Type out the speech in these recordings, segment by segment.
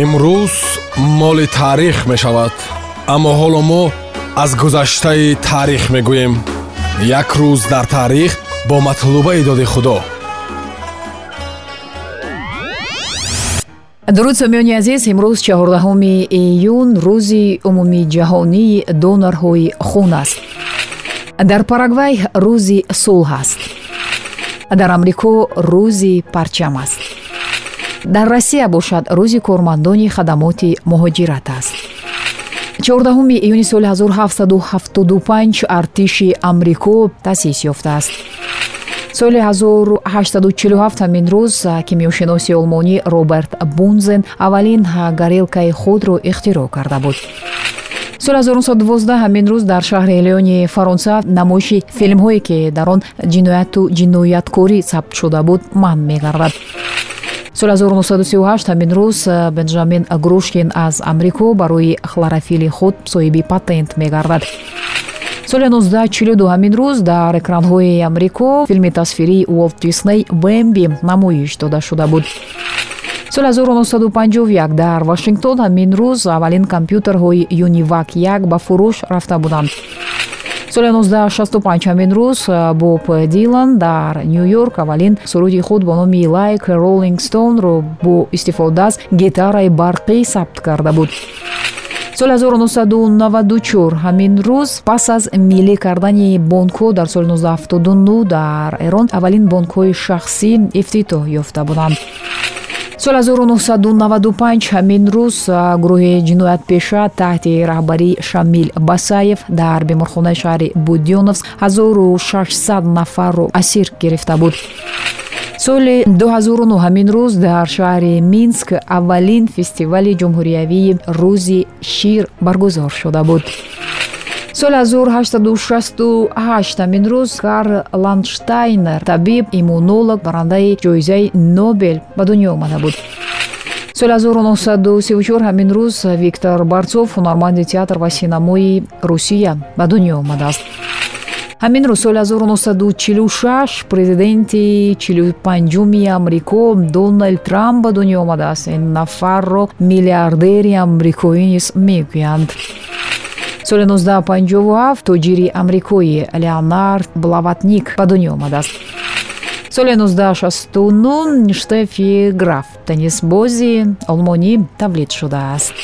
имрӯз моли таърих мешавад аммо ҳоло мо аз гузаштаи таърих мегӯем. Як рӯз дар таърих бо матлубаи доди худо. Дуруд сомиёни азиз имрӯз чаҳордаҳуми июн рӯзи умумиҷаҳонии донорҳои хун аст. Дар парагвай рӯзи сулҳ аст. Дар амрико рӯзи парчам аст дар россия бошад рӯзи кормандони хадамоти муҳоҷират аст. Чаҳордаҳуми июни соли 1775 артиши амрико таъсис ёфтааст соли 1847 ҳамин рӯз кимиёшиноси олмонӣ роберт бунзен аввалин гарелкаи худро ихтироъ карда буд. Соли 1912 ҳамин рӯз дар шаҳри леони фаронса намоиши филмҳое ки дар он ҷинояту ҷинояткорӣ сабт шуда буд манъ мегардад соли 1938 ҳамин рӯз бенҷамин грушкин аз амрико барои хлорофили худ соҳиби патент мегардад. Соли 1942 ҳамин рӯз дар экранҳои амрико филми тасвирии уолт дисней бэмби намоиш дода шуда буд. Соли 1951 дар вашингтон ҳамин рӯз аввалин компютерҳои юнивак як ба фурӯш рафта буданд соли 1965 ҳамин рӯз боб дилан дар ню йорк аввалин суруди худ бо номи like rolling stoneро бо истифода аз гитараи барқӣ сабт карда буд. Соли 1994 ҳамин рӯз пас аз миллӣ кардани бонкҳо дар соли 1979 дар эрон аввалин бонкҳои шахсӣ ифтитоҳ ёфта буданд соли 1995 ҳамин рӯз гурӯҳи ҷиноятпеша таҳти раҳбарии шамил басаев дар беморхонаи шаҳри будёновск 1600 нафарро асир гирифта буд. Соли 2009 ҳамин рӯз дар шаҳри минск аввалин фестивали ҷумҳуриявии рӯзи шир баргузор шуда буд соли 1868 ҳамин рӯз карл ландштайнер табиб иммунолог барандаи ҷоизаи нобел ба дунё омада буд. Соли 1934 ҳамин рӯз виктор барцов ҳунарманди театр ва синамои русия ба дунё омадааст. Ҳамин рӯз соли 1946 президенти 45уми амрико дональд трамп ба дунё омадааст. Ин нафарро миллиардери амрикоӣ низ мегӯянд соли 1957 тоҷири амрикои леонард блаватник ба дунё омадааст. Соли 1969 штефи граф. Теннисбози олмонӣ тавлид шудааст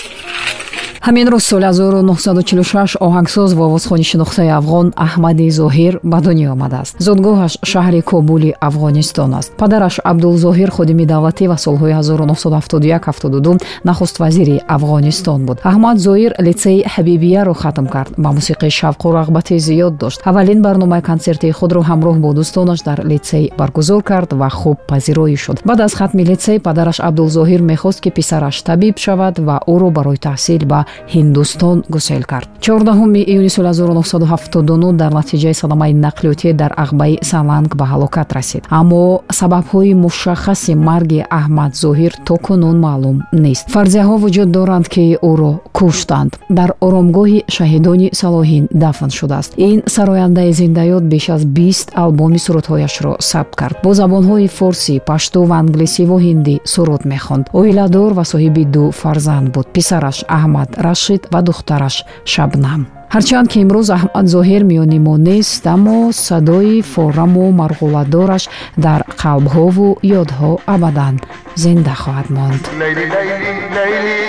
ҳамин рӯз соли 1946 оҳангсоз ва овозхони шинохтаи афғон аҳмади зоҳир ба дунё омадааст. Зодгоҳаш шаҳри кобули афғонистон аст. Падараш абдулзоҳир ходими давлатӣ ва солҳои 1971-72 нахуст вазири афғонистон буд. Аҳмад зоҳир литсеи ҳабибияро хатм кард ба мусиқии шавқу рағбати зиёд дошт. Аввалин барномаи консертии худро ҳамроҳ бо дӯстонаш дар литсей баргузор кард ва хуб пазироӣ шуд. Баъд аз хатми литсей падараш абдулзоҳир мехост ки писараш табиб шавад ва ӯро барои таҳсил ба ҳиндустон гусел кард. Чордаҳуми июни соли 1979 дар натиҷаи садамаи нақлиётӣ дар ағбаи саланг ба ҳалокат расид. Аммо сабабҳои мушаххаси марги аҳмад зоҳир то кунун маълум нест. Фарзияҳо вуҷуд доранд ки ӯро куштанд. Дар оромгоҳи шаҳидони салоҳин дафн шудааст. Ин сарояндаи зиндаёт беш аз бист албоми сурудҳояшро сабт кард. Бо забонҳои форсӣ пашту ва англисиву ҳиндӣ суруд мехонд. Оиладор ва соҳиби ду фарзанд буд. Писараш аҳмад рашид ва духтараш шабнам ҳарчанд ки имрӯз аҳмад зоҳир миёни мо нест аммо садои фораму марғуладораш дар қалбҳову ёдҳо абадан зинда хоҳад монд لیلی لیلی لیلی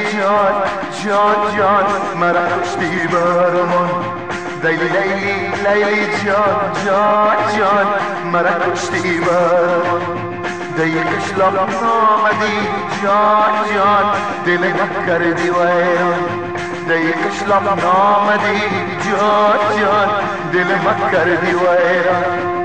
جان جان جان مرا کشتی برمان ديك اشلق صاعدي شاد شاد دل ذكر دي ويان ديك اشلق نامدي جاد جاد دل مكر دي ويان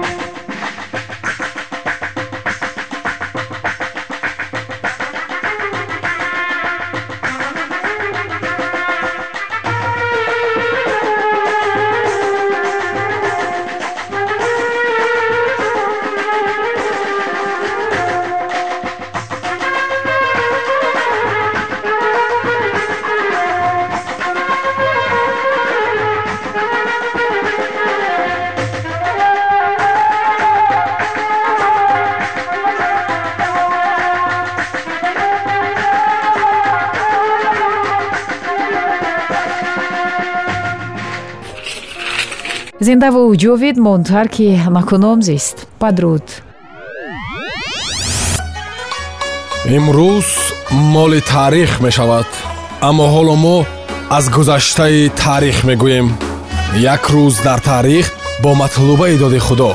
зиндаву ҷовид монд ҳар ки накуном зист. Падруд. Имрӯз моли таърих мешавад аммо ҳоло мо аз гузаштаи таърих мегӯем. Як рӯз дар таърих бо матлубаи доди худо